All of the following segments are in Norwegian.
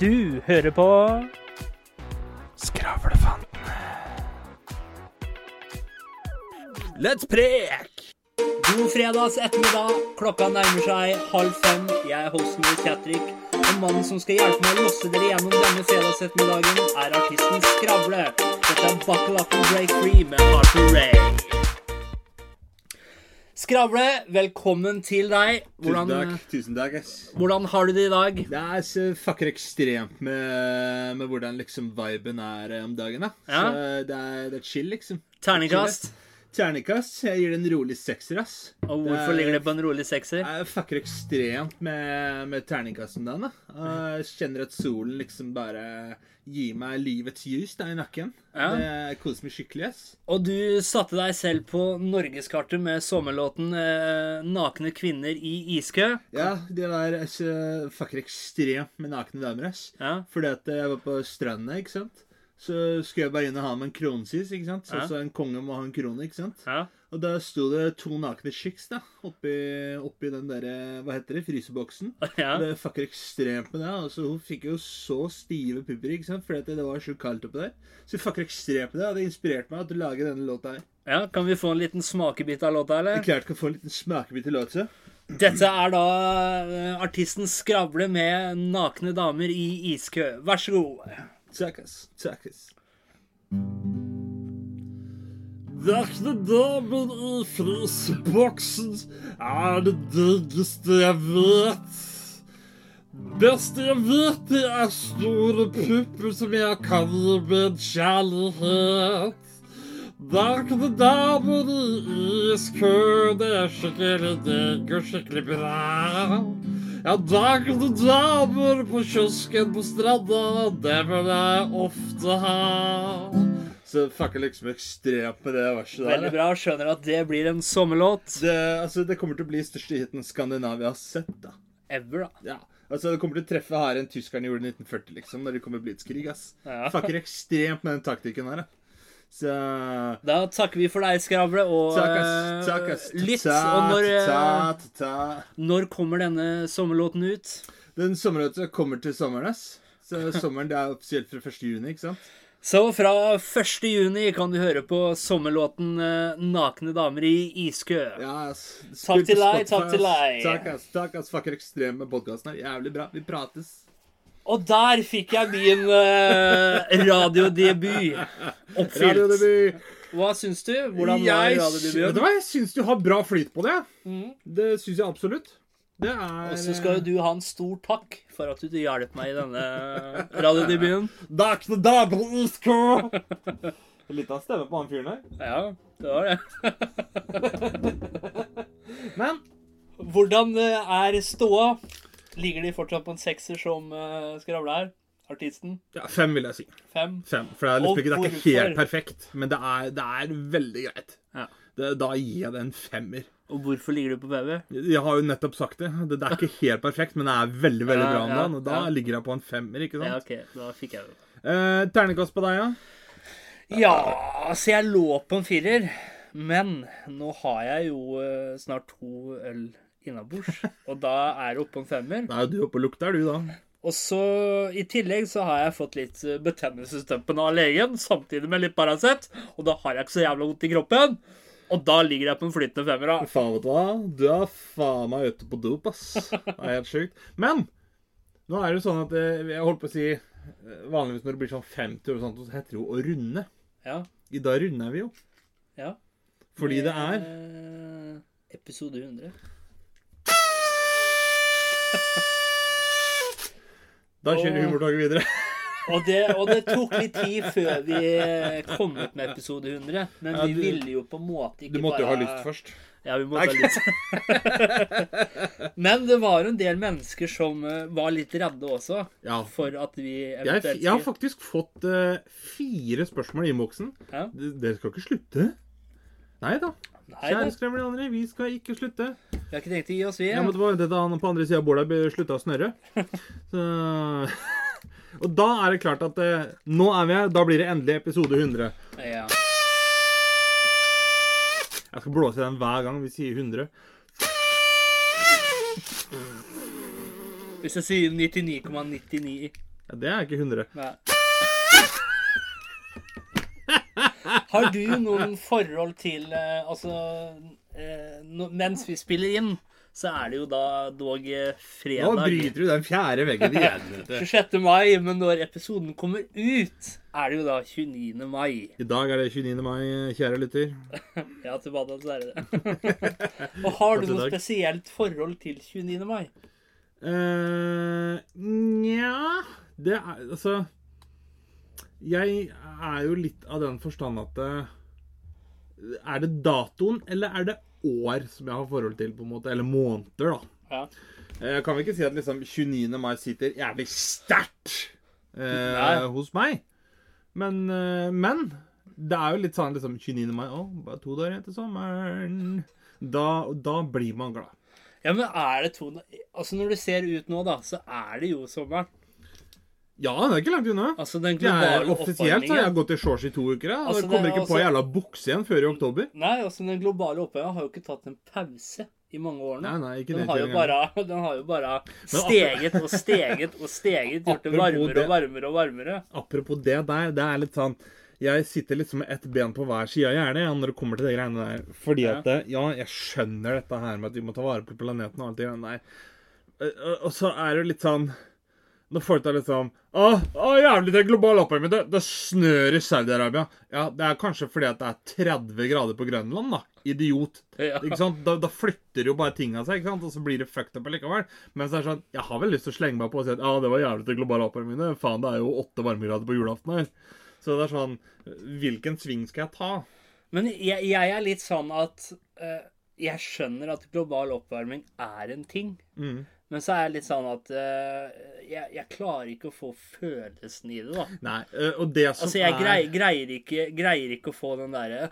Du hører på Skravlefanten. Let's prek! God fredags ettermiddag. Klokka nærmer seg halv fem. Jeg er hosten i Chatrik. Og mannen som skal hjelpe meg å losse dere gjennom denne fredagsettermiddagen, er artisten Skravle. Dette er Buckle Up and Break Free med Arthur Ray. Skravle, velkommen til deg. Tusen takk. tusen takk, ass. hvordan har du det i dag? Det er så fucker ekstremt med, med hvordan liksom viben er eh, om dagen. da Ja. Så det er, det er chill, liksom. Terningkast. Terningkast. Jeg gir det en rolig sekser, ass. Og hvorfor ligger det på en rolig sekser? Jeg fucker ekstremt med, med terningkast om dagen. da Jeg kjenner at solen liksom bare gir meg livets ljus da i nakken. Ja. Det koser meg skikkelig, Yes. Og du satte deg selv på norgeskartet med sommerlåten eh, 'Nakne kvinner i iskø'. Ja, det var altså, fucker ekstremt med nakne damer, ass. Ja. Fordi at jeg var på stranda, ikke sant. Så skulle jeg bare inn og ha med en kronsis, ikke sant. Så, Ja. så en konge må ha en krone, ikke sant. ja. Og da sto det to nakne chicks da, oppi, oppi den derre, hva heter det, fryseboksen. ja. Det fucker ekstremt med det. Altså, hun fikk jo så stive pupper, ikke sant, fordi at det var så kaldt oppi der. Så hun fucker ekstremt med det, og det inspirerte meg til å lage denne låta her. ja. Kan vi få en liten smakebit av låta, eller? Klart kan få en liten smakebit av låta. Dette er da eh, artisten Skravle med 'Nakne damer i iskø'. Vær så god. Takk, ass. Nakne damer i fryseboksen er det diggeste jeg vet. Beste jeg vet, det er store pupper som jeg kan gi med kjærlighet. Nakne damer i iskø, det er skikkelig digg og skikkelig bra. Ja, nakne damer på kiosken på stranda, det vil jeg ofte ha. Så fucker liksom ekstremt med det verset der. Veldig bra. Skjønner at det blir en sommerlåt. Det, altså, det kommer til å bli største hiten Skandinavia har sett, da. Ever, da. Ja. Altså, Det kommer til å treffe her enn tyskerne gjorde i 1940, liksom, når det kommer blitzkrig, ass. Ja. Fucker ekstremt med den taktikken her, da. Så Da takker vi for deg, Skravle, og Takk, ass. Litt Takk, ass. lytt. Og når, eh, ta, ta, ta. når kommer denne sommerlåten ut? Den sommerlåta kommer til sommeren, ass. Så sommeren det er offisielt fra 1. juni, ikke sant? Så fra 1. juni kan du høre på sommerlåten eh, 'Nakne damer i iskø'. Ja. Takk til deg, takk til deg. Takk, ass. Takk, ass. Fucker ekstrem med podkasten her. Jævlig bra. Vi prates. Og der fikk jeg min uh, radiodebut oppfylt. Radiodebut. Hva syns du? Hvordan var Jeg, vet du radiodebuten? hva, jeg syns du har bra flyt på det. Mm. Det syns jeg absolutt. Det er Og så skal jo du ha en stor takk for at du hjalp meg i denne radiodebuten. Nakne damer i iskø! Litt av stemme på han fyren her. Ja, det var det. Men Hvordan eh, er ståa? Ligger de fortsatt på en sekser som uh, skravla her? Artisten? ja, fem, vil jeg si. Fem? Fem. For det er, liksom ikke, det er ikke helt perfekt, men det er, det er veldig greit. Ja. Det, da gir jeg det en femmer. Og hvorfor ligger du på BB? Jeg har jo nettopp sagt det. Det, det er ikke helt perfekt, men det er veldig veldig bra om ja, dagen. Og da ja. ligger jeg på en femmer, ikke sant? Ja. OK, da fikk jeg det. Eh, Ternekast på deg, ja? Ja, altså jeg lå på en firer, men nå har jeg jo eh, snart to øl innabords, og da er det oppe på en femmer. Da er du oppe og lukter, du, da. Og så i tillegg så har jeg fått litt eh, av legen, samtidig med litt Paracet, og da har jeg ikke så jævla vondt i kroppen. Og da ligger jeg på en flytende femmer. da. Faen, vet du hva? Du er faen meg ute på dop, ass. Det er helt sjukt. Men nå er det jo sånn at eh, jeg holdt på å si eh, Vanligvis når det blir sånn 50 og sånt, så heter det jo å runde. Ja, I dag runder vi jo. ja. Fordi det er Eh, Episode 100. Da kjører humortoget videre. Og det, og det tok litt tid før vi kom ut med episode 100. Men Ja, vi ville jo på en måte ikke Du måtte jo bare ha lyst først. Ja, vi måtte ha lyst. Men det var en del mennesker som eh, var litt redde også. Ja. For at vi Jeg, eventuelt jeg har faktisk fått uh, fire spørsmål i innboksen. Ja. Dere skal ikke slutte? Nei da. Kjære det, andre, vi skal ikke slutte. vi har ikke tenkt å gi oss, vi. Jeg måtte bare vente til han på andre sida av bordet slutta å snørre. Så, og da er det klart at eh, nå er vi her. Da blir det endelig episode 100. Ja. Jeg skal blåse i den hver gang vi sier 100. Hvis jeg sier 99,99 Ja, det er ikke 100. Nei. Har du noen forhold til eh, Altså eh, no, Mens vi spiller inn, så er det jo da dog fredag Nå bryter du den fjerde veggen igjen. vet du. 26. mai, men når episoden kommer ut, er det jo da 29. mai. I dag er det 29. mai, kjære lytter. Ja, til badet så er det det. Og har du noe spesielt forhold til 29. mai? Uh, Nja Det er altså Jeg er jo litt av den forstand at eh, Er det datoen, eller er det år som jeg har forhold til, på en måte? Eller måneder, da. Ja. Kan vi ikke si at liksom 29. mai sitter jævlig sterkt eh, hos meg. Men, eh, men det er jo litt sånn liksom 29. mai Å, bare to dager igjen til sommeren. Da, da blir man glad. Ja, men er det to Altså, når du ser ut nå, da, så er det jo sommeren. Ja, det er ikke langt unna. Altså, den globale offisielt jeg har jeg gått i shorts i to uker. Jeg. Altså, kommer det er ikke på altså- jævla bukse igjen før i oktober. Nei, altså, den globale oppvarmingen har jo ikke tatt en pause i mange år nå. Nei, nei, ikke Den har, jo bare, den har jo bare steget og steget og steget, gjort det varmere og varmere og varmere. Apropos det der, det er litt sånn Jeg sitter liksom med ett ben på hver side av ja, når det kommer til de greiene der. Fordi at det, Ja, jeg skjønner dette her med at vi må ta vare på planeten og alt det greiene der. Eh, Og- Og så er det litt sånn Når folk er litt sånn Å, å jævlig, det er global oppvarming. Det, det snør i Saudi-Arabia. Ja, det er kanskje fordi at det er 30 grader på Grønland, da. Idiot. Ja. Ikke sant? Da, da flytter jo bare ting av seg, ikke sant? og så blir det fucked up allikevel. Men så er det sånn, jeg har vel lyst til å slenge meg på og si at ja, det var jævlig til global oppvarming. det. Faen, det er jo åtte varmegrader på julaften her. Så det er sånn Hvilken sving skal jeg ta? Men jeg, jeg er litt sånn at uh, jeg skjønner at global oppvarming er en ting. Mm. Men så er jeg litt sånn at uh, jeg, jeg klarer ikke å få følelsen i det, da. Nei, øh, og det som Altså, jeg er greier, greier, ikke, greier ikke å få den derre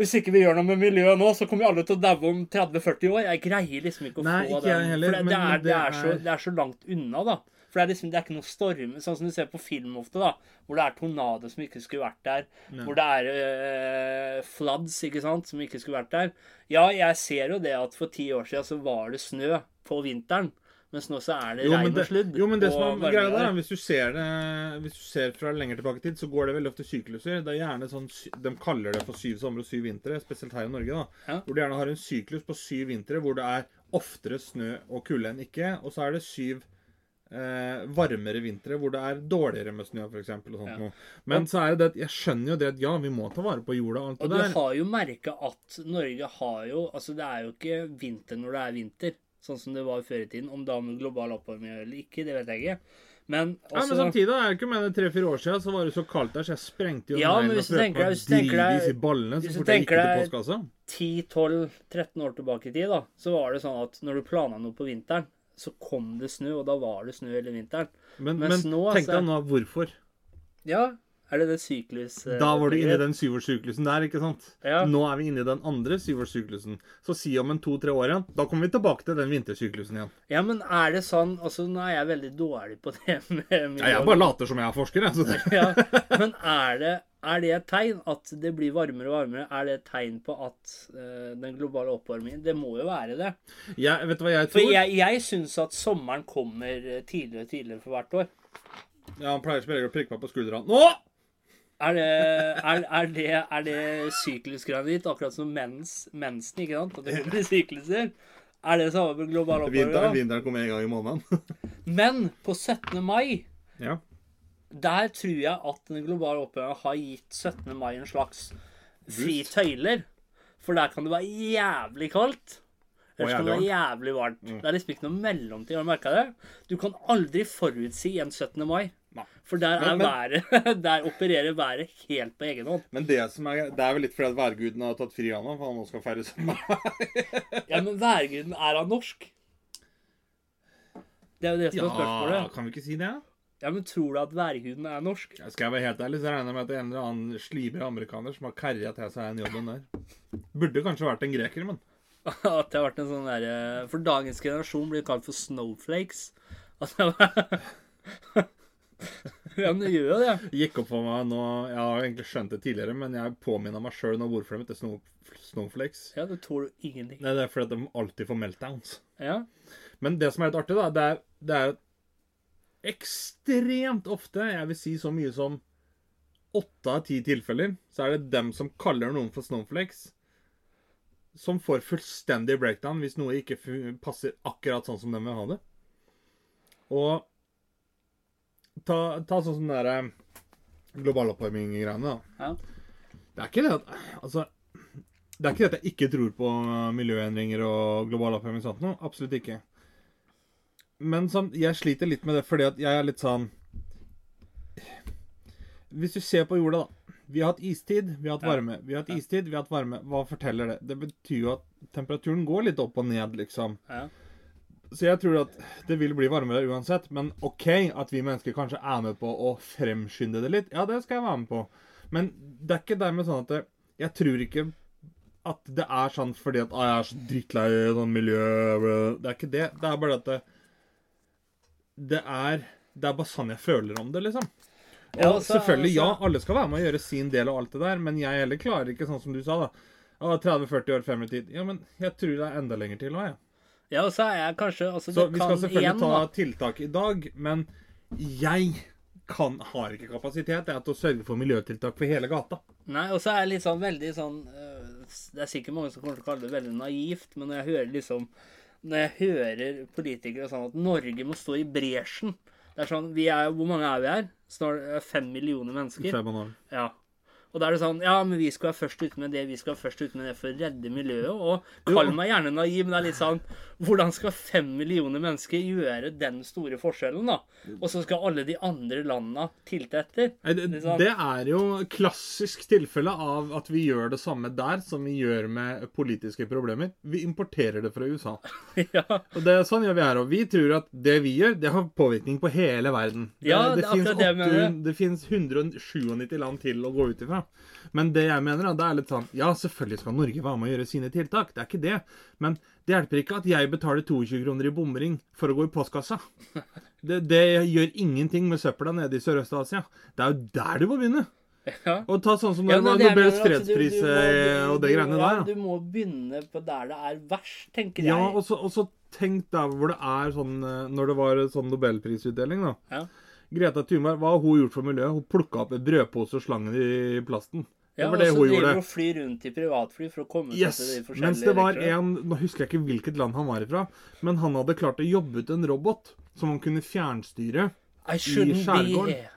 Hvis ikke vi gjør noe med miljøet nå, så kommer vi alle til å daue om 30-40 år. Jeg greier liksom ikke å Nei, få ikke den. heller, for det, det, er, det, er så, det er så langt unna, da. For det er liksom, det er ikke noe storm, sånn som du ser på film ofte, da. Hvor det er tornado som ikke skulle vært der. Hvor det er øh, floods, ikke sant, som ikke skulle vært der. Ja, jeg ser jo det at for ti år siden så var det snø på vinteren. Mens nå så er det jo, regn og sludd. jo, men det som er greia der, er, hvis du ser det Hvis du ser fra lenger tilbake i tid, så går det veldig ofte sykluser. Det er gjerne sånn De kaller det for syv somre og syv vintre, spesielt her i Norge. da Ja. Hvor du gjerne har en syklus på syv vintre hvor det er oftere snø og kulde enn ikke. Og så er det syv eh, varmere vintre hvor det er dårligere med snø, f.eks. Og sånt Ja. Men så er det det at jeg skjønner jo det at ja, vi må ta vare på jorda og alt Og det du der. har jo merka at Norge har jo Altså, det er jo ikke vinter når det er vinter, sånn som det var før i tiden. Om det har med global oppvarming eller ikke, det vet jeg ikke. Men Ja, men samtidig er det ikke med det tre-fire år siden, så var det så kaldt der, så jeg sprengte jo Ja, men hvis du tenker deg- hvis du tenker deg- ballene hvis du tenker deg- 10-12-13 år tilbake i tid, da, så var det sånn at når du plana noe på vinteren, så kom det snø, og da var det snø hele vinteren. Men, men nå, tenk altså- deg nå hvorfor. Ja, er det det syklus... eh, Da var du inne i den syvårssyklusen der, ikke sant? Ja. Nå er vi inne i den andre syvårssyklusen. Så si om en to-tre år igjen, da kommer vi tilbake til den vintersyklusen igjen. Ja, men er det sånn Altså, nå er jeg veldig dårlig på det med Ja, jeg bare later som jeg er forsker, jeg. Ja, Men er det, er det et tegn at det blir varmere og varmere? Er det et tegn på at uh, den globale oppvarmingen Det må jo være det. Ja, vet du hva jeg For tror? jeg, jeg syns at sommeren kommer eh, tidligere og tidligere for hvert år. Ja, Han pleier som regel å prikke meg på skuldra. Nå! Er det, er, er det, er det syklusgreiene ditt, akkurat som mens, mensen, ikke sant? At det kommer i sykluser? Er det samme med global Vinteren, oppvarming? vinteren kommer en gang i måneden. Men på 17. mai ja. Der tror jeg at den globale oppvarmingen har gitt 17. mai en slags fri tøyler. For der kan det være jævlig kaldt. Eller så kan det være jævlig varmt. Det er liksom ikke noe mellomtid. Har du merka det? Du kan aldri forutsi en 17. mai. Nei. For der, er Men- men- været, der opererer været helt på egen hånd. Men det som er Det er vel litt fordi at værguden har tatt fri av nå, for han nå skal feire sommer. Ja, men værguden, er han norsk? Det er jo det som er Ja, kan vi ikke si det? Ja, men tror du at værguden er norsk? Ja, Skal jeg være helt ærlig, så regner jeg med at det er en eller annen sliber amerikaner som har karja til seg den jobben der. Burde kanskje vært en greker, men At det har vært en sånn derre For dagens generasjon blir kalt for snowflakes. At det var Ja, men det gjør jo det. gikk opp for meg nå Jeg har egentlig skjønt det tidligere, men jeg påminner meg sjøl nå hvorfor de heter snow, Snowflakes. Ja, det tåler du ingenting. Nei, Det er fordi de alltid får meltdowns. Ja. Men det som er litt artig, da, det er, det er ekstremt ofte, jeg vil si så mye som åtte av ti tilfeller, så er det dem som kaller noen for snowflakes, som får fullstendig breakdown hvis noe ikke passer akkurat sånn som de vil ha det. Og ta, ta sånn som den der global oppvarming-greiene, da. Ja. Det er ikke det at Altså, det er ikke det at jeg ikke tror på miljøendringer og global oppvarming og sånt noe. Absolutt ikke. Men sånn, jeg sliter litt med det fordi at jeg er litt sånn Hvis du ser på jorda, da. Vi har hatt istid, vi har hatt varme. Vi har hatt istid, vi har hatt varme. Hva forteller det? Det betyr jo at temperaturen går litt opp og ned, liksom. Ja. Så jeg tror at det vil bli varmere uansett. Men OK at vi mennesker kanskje er med på å fremskynde det litt. Ja, det skal jeg være med på. Men det er ikke dermed sånn at det, Jeg tror ikke at det er sånn fordi at ah, jeg er så drittlei sånn miljø Det er ikke det. Det er bare at det Det er Det er bare sånn jeg føler om det, liksom. Ja, Og altså- selvfølgelig, ja, alle skal være med og gjøre sin del og alt det der, men jeg heller klarer ikke sånn som du sa, da. 30-40 år frem i tid. Ja, men jeg tror det er enda lenger til òg, jeg. ja, og så er jeg kanskje altså, Så vi skal selvfølgelig igjen, ta tiltak i dag, men jeg kan, har ikke kapasitet jeg, til å sørge for miljøtiltak for hele gata. Nei, og så er jeg litt sånn veldig sånn øh, Det er sikkert mange som kommer til å kalle det veldig naivt, men når jeg hører liksom Når jeg hører politikere sånn at Norge må stå i bresjen Det er sånn vi er, Hvor mange er vi her? Snart øh, fem millioner mennesker. Fem og en halv. Ja. Og da er det sånn Ja, men vi skal være først ute med det, vi skal være først ute med det for å redde miljøet. Og kall meg gjerne naiv, men det er litt sånn Hvordan skal fem millioner mennesker gjøre den store forskjellen, da? Og så skal alle de andre landa tilte etter? Det, Liksom. det er jo klassisk tilfelle av at vi gjør det samme der som vi gjør med politiske problemer. Vi importerer det fra USA. ja. Og det, er Sånn gjør vi her. Og vi tror at det vi gjør, det har påvirkning på hele verden. Ja, det det, finnes det mener. 800 det finnes 197 land til å gå ut ifra. Men det jeg mener, da, det er litt sånn Ja, selvfølgelig skal Norge være med å gjøre sine tiltak. Det er ikke det. Men det hjelper ikke at jeg betaler 22 kroner i bomring for å gå i postkassa. Det, det gjør ingenting med søpla nede i Sørøst-Asia. Det er jo der du må begynne. ja. Og ta sånn som Ja, det det Nobels du- fredspris du må- eh, og det greiene der. Ja, Du må begynne på der det er verst, tenker jeg. Ja, og så, og så tenk der hvor det er sånn eh, Når det var sånn nobelprisutdeling, da. Ja. Greta Thunberg, hva har hun gjort for miljøet? Hun plukka opp en brødpose og slang den i plasten. Det Ja, var og det hun driver gjorde. hun og fly rundt i privatfly for å komme seg til de forskjellige Mens det var en Nå husker jeg ikke hvilket land han var ifra, men han hadde klart å jobbe ut en robot som han kunne fjernstyre. I shouldn't be skjærgården.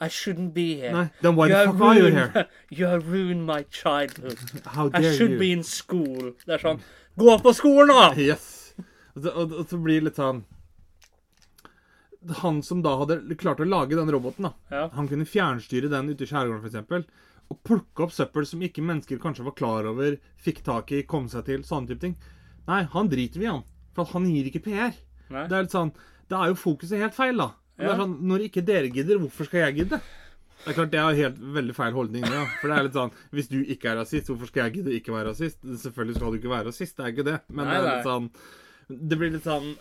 I shouldn't be here. Nei, then why the fuck fuck are you here? You have ruined my childhood. How dare you? I should you? be in school. Det er sånn Gå på skolen, da! Yes. Og så, og, og så blir det litt sånn Han som da hadde klart å lage den roboten, da. Ja. Han kunne fjernstyre den ute i skjærgården, f.eks. Og plukke opp søppel som ikke mennesker kanskje var klar over, fikk tak i, kom seg til, sånne type ting. Nei, han driter vi i, han. For han gir ikke PR. Nei. Det er litt sånn Da er jo fokuset helt feil, da. Det Ja. er sånn, Når ikke dere gidder, hvorfor skal jeg gidde? Det er klart, det er helt veldig feil holdning. Ja. For det er litt sånn Hvis du ikke er rasist, hvorfor skal jeg gidde å ikke være rasist? Selvfølgelig skal du ikke være rasist, det er ikke det. Men Nei, det er litt sånn Det blir litt sånn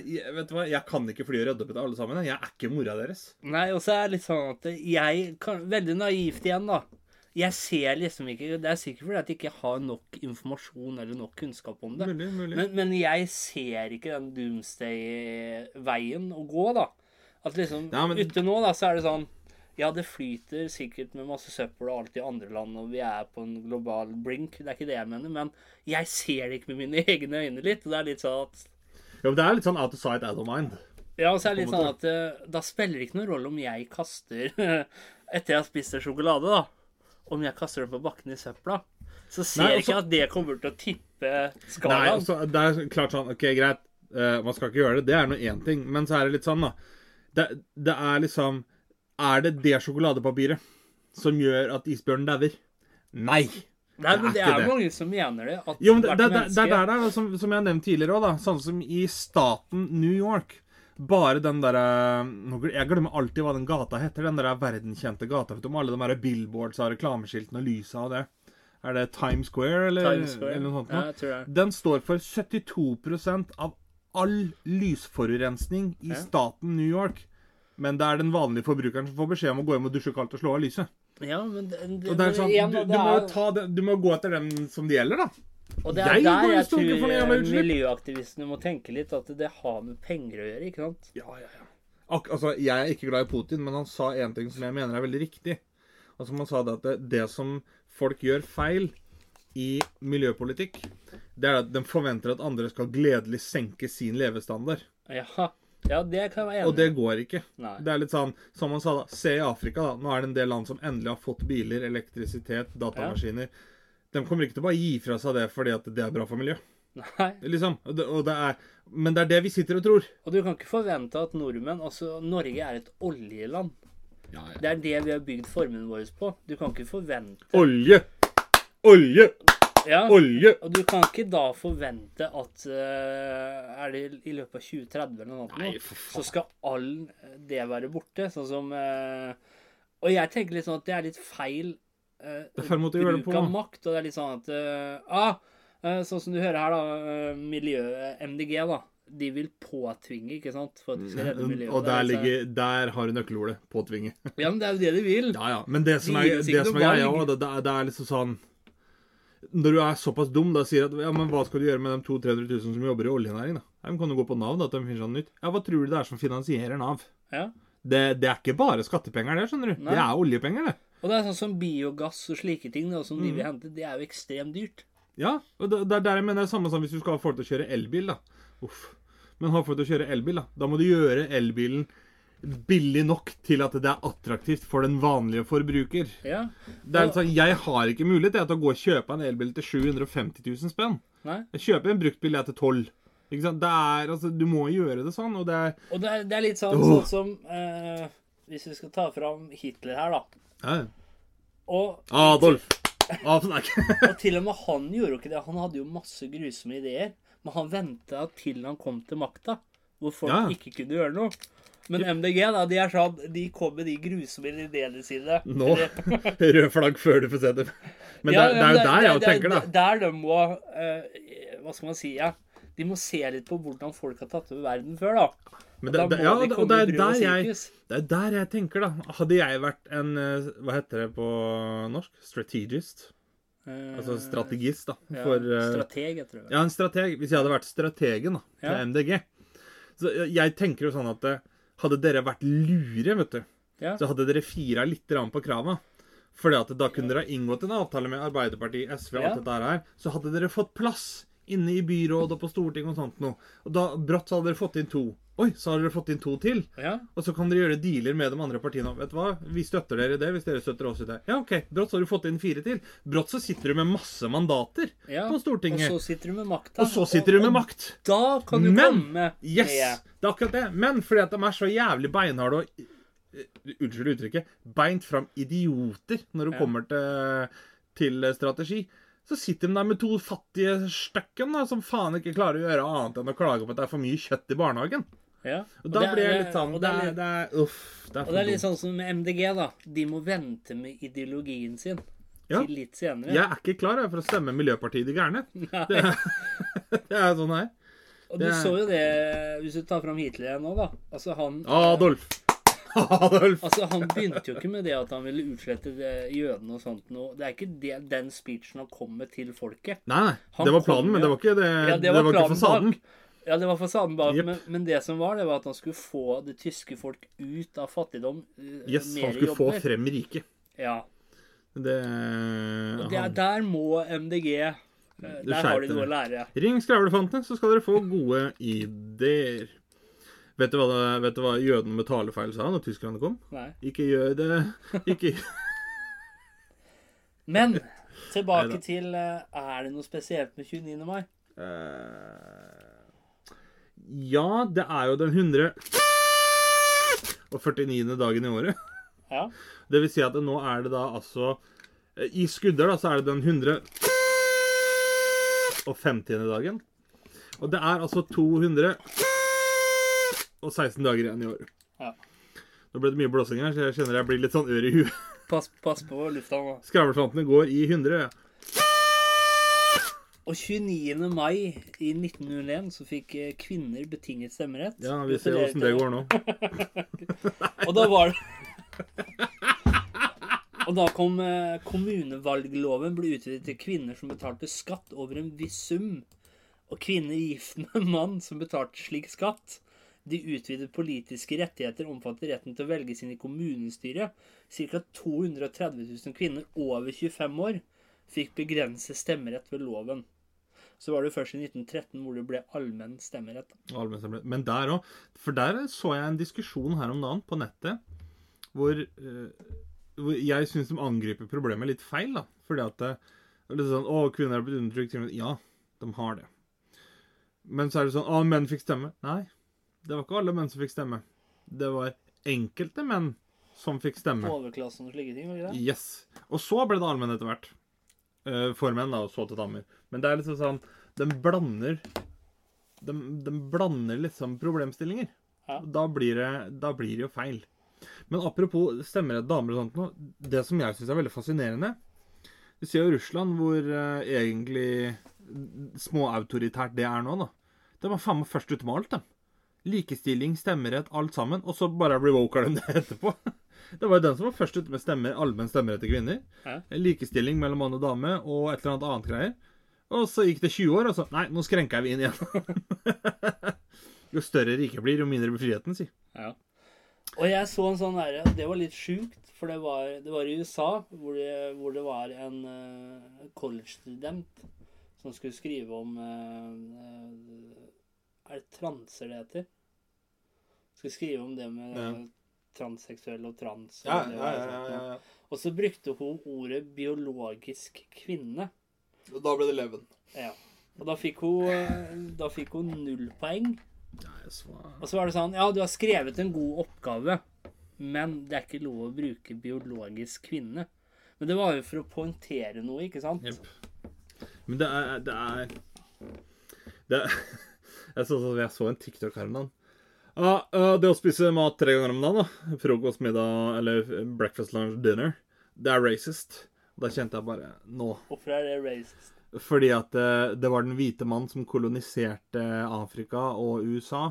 Vet du hva, jeg kan ikke fly og rydde opp etter alle sammen. Jeg er ikke mora deres. Nei, og så er det litt sånn at jeg kan, Veldig naivt igjen, da. Jeg ser liksom ikke Det er sikkert fordi at jeg ikke har nok informasjon eller nok kunnskap om det. Mulig, mulig. Men, men jeg ser ikke den doomsday-veien å gå, da. At liksom Ja, men- Ute nå, da, så er det sånn Ja, det flyter sikkert med masse søppel og alt i andre land, og vi er på en global brink. Det er ikke det jeg mener, men jeg ser det ikke med mine egne øyne litt. Og det er litt sånn at Ja, men det er litt sånn out of sight, out of mind. Ja, og så er det litt sånn at eh, da spiller det ikke noen rolle om jeg kaster Etter jeg har spist en sjokolade, da. Om jeg kaster den på bakken i søpla. Så ser Nei, jeg altså- ikke at det kommer til å tippe Nei, skalaen. altså, det er klart sånn OK, greit. Uh, man skal ikke gjøre det. Det er nå én ting. Men så er det litt sånn, da. Det, det er liksom Er det det sjokoladepapiret som gjør at isbjørnen dauer? Nei. Nei, men det er det er det. mange som mener det. At Jo, men det, det, det, det er der er, som, som jeg har nevnt tidligere òg, da. Sånn som i staten New York. Bare den derre Jeg glemmer alltid hva den gata heter. Den der verdenkjente gata. Vet du, om alle de der billboards og reklameskiltene og lysa og det. Er det Times Square, eller, Times Square. eller noe sånt? Ja, jeg tror det. Den står for 72% av all lysforurensning i Ja. staten New York. Men det er den vanlige forbrukeren som får beskjed om å gå hjem og dusje kaldt og slå av lyset. Ja, men det, det, er sånn, du, du, må ta du må gå etter den som det gjelder, da. Og det er Jeg der jeg tror miljøaktivistene må tenke litt, at det har med penger å gjøre, ikke sant? Ja, ja, ja. ak altså, Jeg er ikke glad i Putin, men han sa en ting som jeg mener er veldig riktig. Altså Han sa det at det, det som folk gjør feil i miljøpolitikk, det er at de forventer at andre skal gledelig senke sin levestandard. Ja, ja det kan jeg være enig. Og det går ikke. Nei. Det er litt sånn, som man sa da, Se i Afrika, da. Nå er det en del land som endelig har fått biler, elektrisitet, datamaskiner. De kommer ikke til å bare gi fra seg det fordi at det er bra for miljøet. Nei. Liksom. Og det, og det er, men det er det vi sitter og tror. Og du kan ikke forvente at nordmenn Altså, Norge er et oljeland. Det er det vi har bygd formuen vår på. Du kan ikke forvente Olje! Olje! Ja. Olje! Og du kan ikke da forvente at uh, Er det i løpet av 2030 eller noe Nei, sånt, så skal all det være borte. Sånn som uh, Og jeg tenker litt sånn at det er litt feil uh, bruk av makt. Og det er litt sånn at ah, Sånn som du hører her, da. eh, Miljø MDG, da. De vil påtvinge, ikke sant? For at de skal redde miljøet. Og er der, ligger, der har du nøkkelordet. Påtvinge. Ja, men det er jo det de vil. Ja, ja. Men det som er, det som er greia det, det er liksom sånn Når du er såpass dum, da sier at ja, men hva skal du gjøre med de 200 000-300 000 som jobber i oljenæring, da? Ja, men kan du gå på Nav, da, at de finner sånn nytt? Ja, hva tror du det er som finansierer Nav? Ja. Det, det er ikke bare skattepenger, det, skjønner du. Nei. Det er oljepenger, det. Og det er sånn som biogass og slike ting da, som de Mm. vil hente, det er jo ekstremt dyrt. Ja, og det, det er der jeg mener det er samme som hvis du skal ha folk til å kjøre elbil, da. Uff. Men ha folk til å kjøre elbil, da. Da må du gjøre elbilen billig nok til at det er attraktivt for den vanlige forbruker. Ja. Det er sånn, Jeg har ikke mulighet til å gå og kjøpe en elbil til 750 000 spenn. Nei. Jeg kjøper en bruktbil til 12. Ikke sant? Det er, altså, Du må gjøre det sånn, og det er Og det er, det er litt sånn, sånn som eh, Hvis vi skal ta fram Hitler her, da. ja. Og, Adolf! Adolf og til og med han gjorde jo ikke det. Han hadde jo masse grusomme ideer. Men han venta til han kom til makta, hvor folk Ja. ikke kunne gjøre noe. Men MDG, da, de er sånn De kom med de grusomme ideene sine. Nå Rød flagg før du får se dem. Men Ja, det, er- det jo der, der jeg det er- tenker, da. er Der de må uh, Hva skal man si? ja De må se litt på hvordan folk har tatt over verden før, da. Men det, det, ja, de og det, er der jeg, det er der jeg tenker, da. Hadde jeg vært en eh, Hva heter det på norsk? Strategist? Eh, Altså strategist, da. ja, For eh, Strateg, jeg tror jeg. Ja, en strateg. Hvis jeg hadde vært strategen da, til Ja. MDG Så jeg- tenker jo sånn at eh, hadde dere vært lure, vet du, Ja. så hadde dere fira litt på krava. Fordi at da kunne dere ha inngått en avtale med Arbeiderpartiet, SV og alt dette her. Så hadde dere fått plass inne i byråd og på Stortinget og sånt noe. Og da brått så hadde dere fått inn to. Oi, så har dere fått inn to til. Ja. Og så kan dere gjøre dealer med de andre partiene. Vet du hva? Vi støtter dere i det hvis dere støtter oss i det. Ja, OK. Brått så har du fått inn fire til. Brått så sitter du med masse mandater ja. på Stortinget. Og så sitter du med makta. Og så sitter du med makt. Da kan du Men komme Yes! med Det er akkurat det. Men fordi at de er så jævlig beinharde og eh, Unnskyld uttrykket. Beint fram idioter når det Ja. kommer til, til strategi. Så sitter de der med to fattige stykken da, som faen ikke klarer å gjøre annet enn å klage på at det er for mye kjøtt i barnehagen. ja. Og da er- blir jeg litt sånn og Det det er det er Uff. Det er Og det er litt sånn som med MDG, da. De må vente med ideologien sin Ja. til litt senere. Jeg er ikke klar jeg, for å stemme Miljøpartiet De Gærne. Det er, det er sånn her. Og du så jo det Hvis du tar fram Hitler igjen nå, da. Altså, han Adolf. Adolf. Altså, Han begynte jo ikke med det at han ville utslette det- jødene og sånt noe. Det er ikke det, den speechen han kom med til folket. Nei. Han Det var planen, planen, men det var ikke, det, Ja, det var ikke fasaden. bak. Ja, det var fasaden bak, yep. men, men det som var, det var at han skulle få det tyske folk ut av fattigdom. eh, Yes, mer han skulle få frem riket. Ja. Det, Og det, han, der må MDG eh, Der har de noe å lære. Ring skravlefantene, så skal dere få gode ideer. Vet du hva, vet du hva jødene med talefeil sa når tyskerne kom? Nei. Ikke gjør det Ikke Men tilbake til eh, Er det noe spesielt med 29. mai? Uh, Ja, det er jo den 100 og 49. dagen i året. Ja. Det vil si at nå er det da altså eh, I skudder da, så er det den 100 og 50. dagen. Og det er altså 200 og 16 dager igjen i år. Ja. Nå ble det mye blåsing her, så jeg kjenner jeg blir litt sånn ør i huet. Pass, pass på lufta nå. Skravlefantene går i 100. Og 29. mai i 1901 så fikk eh, kvinner betinget stemmerett. Ja, vi ser åssen det går nå. Og da var det Og da kom eh, kommunevalgloven ble utvidet til kvinner som betalte skatt over en viss sum. Og kvinner gift med en mann som betalte slik skatt, De utvidede politiske rettigheter omfatter retten til å velge sine kommunestyre. Ca. 230 000 kvinner over 25 år fikk begrenset stemmerett ved loven. Så var det først i 1913 hvor det ble allmenn stemmerett. Allmenn stemmerett. Men der òg. For der så jeg en diskusjon her om dagen på nettet hvor, eh, hvor jeg syns de angriper problemet litt feil. da. Fordi at det, det er litt sånn Å, kvinner har blitt undertrykt. Ja, de har det. Men så er det sånn Å, menn fikk stemme. Nei. Det var ikke alle menn som fikk stemme. Det var enkelte menn som fikk stemme. Overklassen og slike ting, var ikke det? Yes. Og så ble det allmenn etter hvert. Eh, for menn, da, og så til damer. Men det er liksom sånn Den blander De, de blander liksom problemstillinger. Ja. Da, blir det, da blir det jo feil. Men apropos stemmerett damer og sånt noe. Det som jeg syns er veldig fascinerende Du ser jo Russland, hvor eh, egentlig småautoritært det er nå, da. De var faen meg først ute med alt, de. Likestilling, stemmerett, alt sammen. Og så bare revoker de det etterpå. Det var jo den som var først ute med stemmer, allmenn stemmerett til kvinner. Ja. Likestilling mellom mann og dame og et eller annet annet greier. Og så gikk det 20 år, og så Nei, nå skrenker vi inn igjen. jo større riket blir, jo mindre blir friheten, si. Ja. Og jeg så en sånn derre Det var litt sjukt, for det var, det var i USA, hvor det, hvor det var en uh, college-student som skulle skrive om uh, eh, Er det transer det heter? Skulle skrive om det med Ja. transseksuell og trans. og det ja, ja, ja. Og så brukte hun ordet biologisk kvinne. Og da ble det leven. Ja. Og da fikk hun, eh, da fikk hun null poeng. Og så var det sånn Ja, du har skrevet en god oppgave, men det er ikke lov å bruke biologisk kvinne. Men det var jo for å poengtere noe, ikke sant? Yep. Men det er Det er, det er jeg, så, jeg så en TikTok her om dagen. Ja, uh, det å spise mat tre ganger om dagen, da. frokost, middag eller breakfast, lunch, dinner, det er racist. Da kjente jeg bare Nå. Hvorfor er det racist? Fordi at uh, det var den hvite mann som koloniserte Afrika og USA,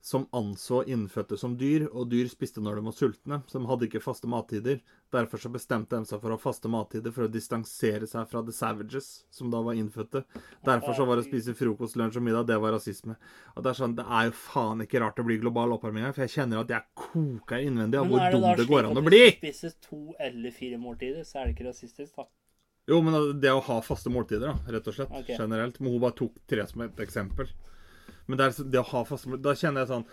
som anså innfødte som dyr, og dyr spiste når de var sultne. Så de hadde ikke faste mattider. Derfor så bestemte de seg for å ha faste mattider for å distansere seg fra the savages, som da var innfødte. Derfor så var det å spise frokost, lunsj og middag, det var rasisme. Og Det er sånn, det er jo faen ikke rart det blir global oppvarming her, for jeg kjenner at jeg koker innvendig av hvor dum det da det slik går at an å hvis bli. du spiser to eller fire måltider, så er det ikke rasistisk, da? Jo, men det å ha faste måltider, da, rett og slett. Okay. Generelt. Men hun bare tok tre som et eksempel. Men det, er, det å ha faste Da kjenner jeg sånn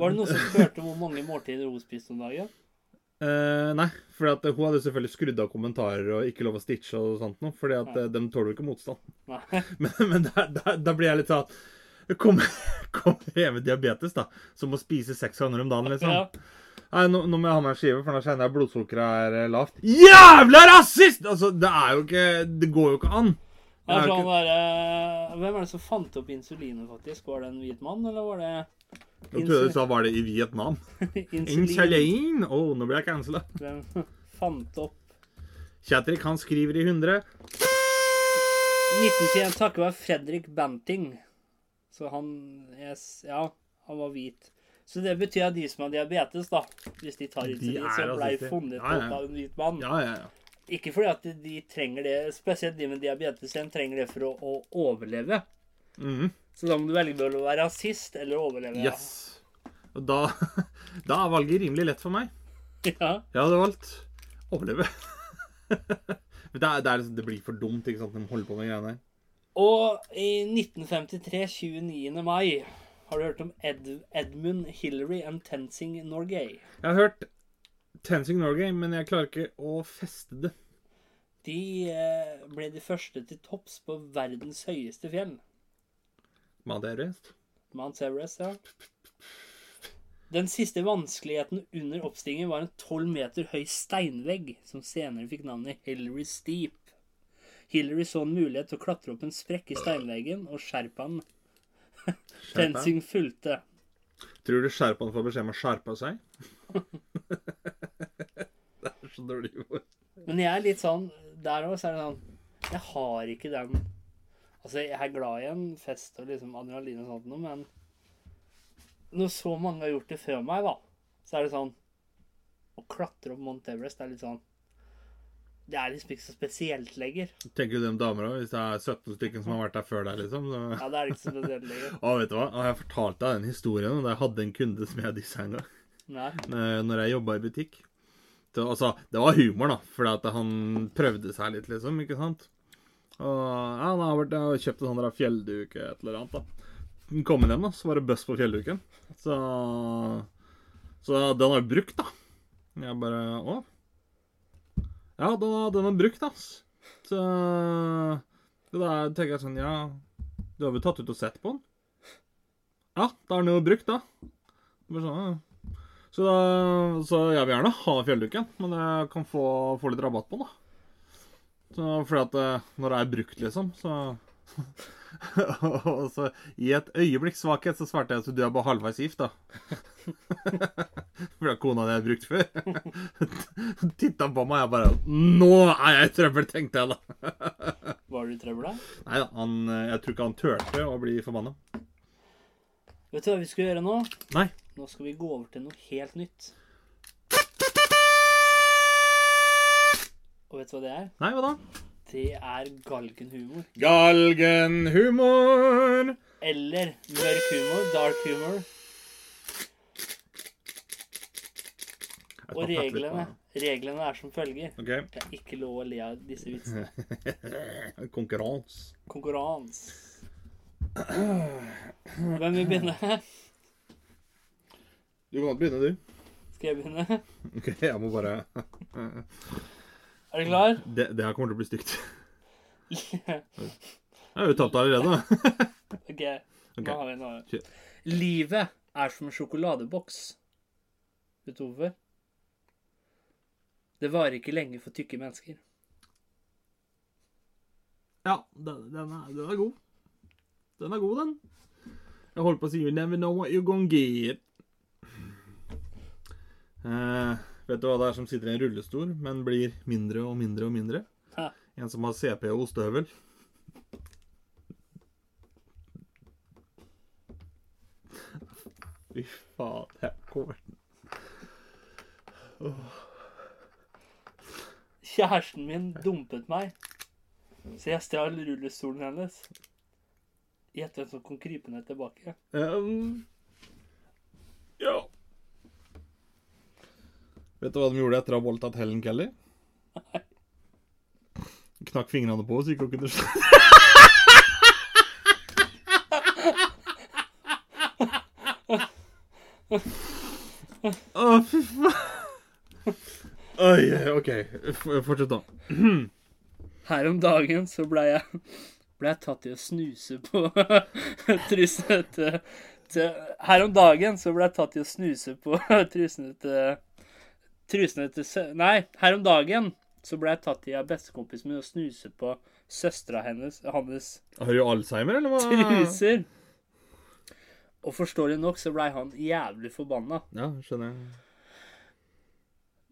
Var det noen som spurte hvor mange måltider hun spiste om dagen? eh, Nei, for hun hadde selvfølgelig skrudd av kommentarer og ikke lov å stitche og sånt noe. Fordi at eh, de tåler jo ikke motstand. Nei. Men, men da blir jeg litt sånn Kommer kom jeg med diabetes, da, som å spise seks ganger om dagen, liksom. Ja. Nei, nå, nå må jeg ha meg en skive, for nå kjenner jeg blodsukkeret er eh, lavt. Jævla rasist! Altså, det er jo ikke Det går jo ikke an. Det er sånn der, Hvem er det som fant opp insulinet, faktisk? Var det en hvit mann, eller var det Jeg trodde du sa var det i Vietnam. insulin? Insulin! Å, nå blir jeg cancela. Hvem fant opp Kjetrik, han skriver i 100. 1921 takket være Fredrik Banting. Så han yes, Ja, han var hvit. Så det betyr at de som har diabetes, da, hvis de tar insulin, er så ble rasister. funnet Ja, ja. opp av en hvit mann. Ja, ja, ja. Ikke fordi at de trenger det, spesielt de med diabetes, de trenger det for å, å overleve. Mhm. Så da må du velge mellom å være rasist eller overleve. Yes. Og da, da er valget rimelig lett for meg. Ja. Jeg hadde valgt overleve. Men det, er, det, er liksom, det blir for dumt ikke sant, når de holder på med greiene der. Og i 1953, 29. mai, har du hørt om Ed, Edmund Hillary and Tensing Norgay? Jeg har hørt Tenzing Norgay, men jeg klarer ikke å feste det. De eh, ble de første til topps på verdens høyeste fjell. Mount Everest. Mount Everest, ja. Den siste vanskeligheten under oppstigningen var en 12 meter høy steinvegg, som senere fikk navnet Hillary Steep. Hillary så en mulighet til å klatre opp en sprekk i steinveggen, og Sherpaen Tenzing fulgte. Tror du Sherpaen får beskjed om å skjerpe seg? det så dårlig ord. Men jeg er litt sånn Der òg, så er det sånn Jeg har ikke den Altså, jeg er glad i en fest og liksom adrenalin og sånt noe, men når så mange har gjort det før meg, da, så er det sånn Å klatre opp Mount Everest er litt sånn Det er liksom ikke så spesielt lenger. Tenker du dem damer òg, hvis det er 17 stykker som har vært der før deg, liksom? Så... Ja, det er ikke så spesielt lenger. Å, vet du hva? Jeg har fortalt deg den historien da jeg hadde en kunde som jeg designa. Eh, Når jeg jobba i butikk. Så, altså, det var humor, da, fordi at han prøvde seg litt, liksom. Ikke sant? Og ja, han har vært, og kjøpt en sånn fjellduke et eller annet, da. Kom inn hjem, da, så var det bøss på fjellduken. Så Så den har jeg brukt, da. Jeg bare Å? Ja, den, har- den har brukt, ass. Så da tenker jeg sånn Ja, du har vel tatt ut og sett på den? Ja, da er den jo brukt, da. Bare sånn, ja. Så, da, så jeg vil gjerne ha fjellduken, men jeg kan få, få litt rabatt på den, da. Så, fordi at eh, når det er brukt, liksom, så Og så i et øyeblikk svakhet så svarte jeg at du er bare halvveis gift, da. Fordi kona di er brukt før. Titta på meg, og jeg bare Nå er jeg i trøbbel, tenkte jeg da. Var du i trøbbel da? Nei da, han, jeg tror ikke han turte å bli forbanna. Vet du hva vi skal gjøre nå? Nei. Nå skal vi gå over til noe helt nytt. Og vet du hva det er? Nei, hva da? Det er galgenhumor. Galgenhumor. Eller mørk humor. Dark humor. Og reglene, reglene er som følger. Okay. Det er ikke lov å le av disse vitsene. Konkurranse. Konkurranse. Hvem vil begynne? Du kan godt begynne, du. Skal jeg begynne? OK, jeg må bare Er du klar? Det, det her kommer til å bli stygt. Jeg har jo tapt allerede. OK. Ok. Nå har vi noe. Kjør. Livet er som en sjokoladeboks. Vet du hvorfor? Det varer ikke lenge for tykke mennesker. Ja, den, den, er, den er god. Den er god, den. Jeg holdt på å si You never know what you're gonna get. Eh, vet du hva det er som sitter i en rullestol, men blir mindre og mindre og mindre? Hæ. En som har CP og ostehøvel. Fy faen, jeg kommer Kjæresten min dumpet meg, så jeg stjal rullestolen hennes. Gjett hvem som kom krypende tilbake. Um, ja. Vet du hva de gjorde etter å ha voldtatt Helen Kelly? Knakk fingrene på så ikke hun kunne. Å, fy faen. Oi, OK. Fortsett, da. Her om dagen så ble jeg, ble jeg tatt i å snuse på trusene til, til Her om dagen så ble jeg tatt i å snuse på trusene til Trusene til sø... Nei, her om dagen så ble jeg tatt i av bestekompisen min og snuse på søstera hennes, hans Har du Alzheimer, eller hva? truser. Og forståelig nok så blei han jævlig forbanna. Ja, skjønner jeg.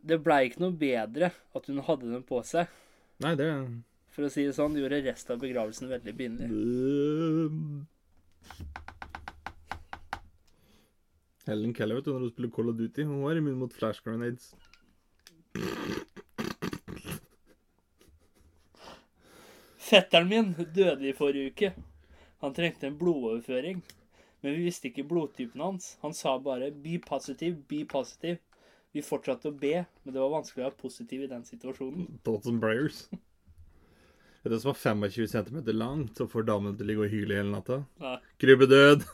Det blei ikke noe bedre at hun hadde den på seg. Nei, det For å si det sånn, det gjorde resten av begravelsen veldig pinlig. Helen Keller, vet du, når hun spiller Call of Duty, hun var immun mot flash grenades. Fetteren min døde i forrige uke. Han trengte en blodoverføring. Men vi visste ikke blodtypen hans. Han sa bare 'be positive, be positive'. Vi fortsatte å be, men det var vanskelig å være positiv i den situasjonen. Vet du hva som var 25 cm langt, så får damen til å ligge og hyle hele natta? Krybbedød.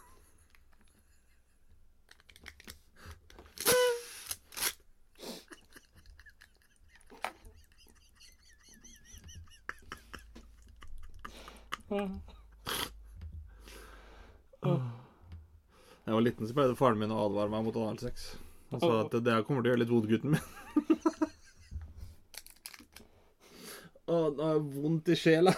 Da jeg var liten, så pleide faren min å advare meg mot analsex. Han sa at det kommer til å gjøre litt vondt, gutten min. Å, nå har jeg vondt i sjela.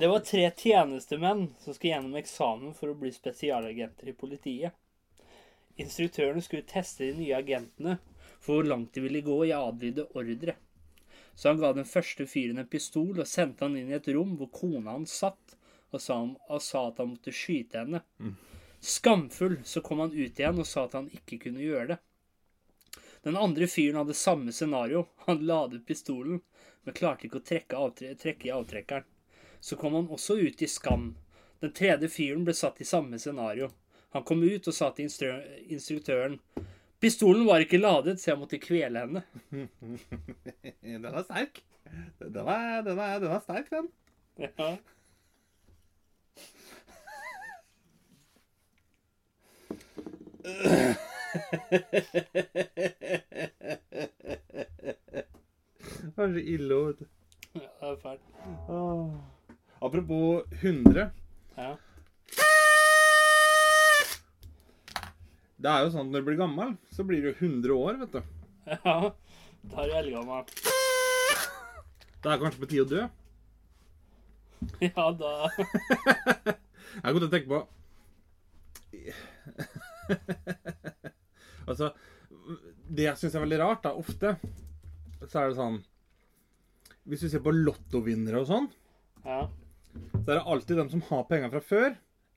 Det var tre tjenestemenn som skulle gjennom eksamen for å bli spesialagenter i politiet. Instruktørene skulle teste de nye agentene for hvor langt de ville gå i adlyde ordre. Så han ga den første fyren en pistol og sendte han inn i et rom hvor kona hans satt, og sa, han, og sa at han måtte skyte henne. Skamfull så kom han ut igjen og sa at han ikke kunne gjøre det. Den andre fyren hadde samme scenario. Han ladet pistolen, men klarte ikke å trekke, avtre trekke i avtrekkeren. Så kom han også ut i skam. Den tredje fyren ble satt i samme scenario. Han kom ut og sa til instru instruktøren Pistolen var ikke ladet, så jeg måtte kvele henne. Den er sterk. Den er, den er, den er sterk, den. Ja. Det var så ille vet du. ja, det er fælt. Apropos 100. Ja. Det er jo sånn at når du blir gammel, så blir du 100 år, vet du. ja. Da er du eldgammel. Det er kanskje på tide å dø. Ja, da Jeg kom til å tenke på Altså, det jeg syns er veldig rart, da, ofte, så er det sånn Hvis du ser på lottovinnere og sånn, Ja. så er det alltid dem som har penger fra før,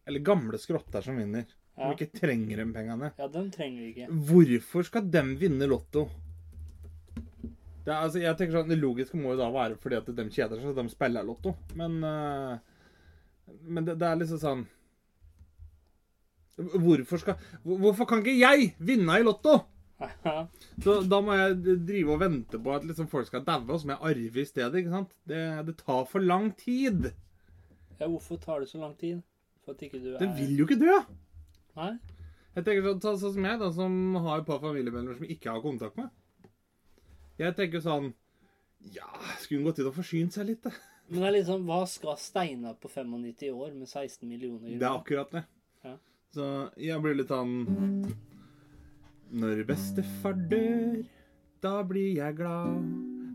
eller gamle skrotter som vinner. Som Ja. ikke trenger de pengene. ja, dem trenger ikke. Hvorfor skal dem vinne Lotto? Det, er, altså, jeg tenker sånn, det logiske må jo da være fordi at de kjeder seg, så de spiller Lotto. Men, eh, men det, det er liksom sånn Hvorfor skal Hvorfor kan ikke jeg vinne i Lotto? Så da må jeg drive og vente på at liksom folk skal daue, og så må jeg arve i stedet. ikke sant? Det, det tar for lang tid. ja, hvorfor tar det så lang tid? For at ikke du er Den vil jo ikke dø. Nei? Jeg tenker sånn, ta sånn som jeg, da, som har et par familiemedlemmer som ikke har kontakt med. Jeg tenker sånn Ja, skulle hun gått inn og forsynt seg litt, da? Men det er sånn, hva skal Steinar på 95 år med 16 millioner? Det er akkurat det. Så jeg blir litt sånn Når bestefar dør, da blir jeg glad.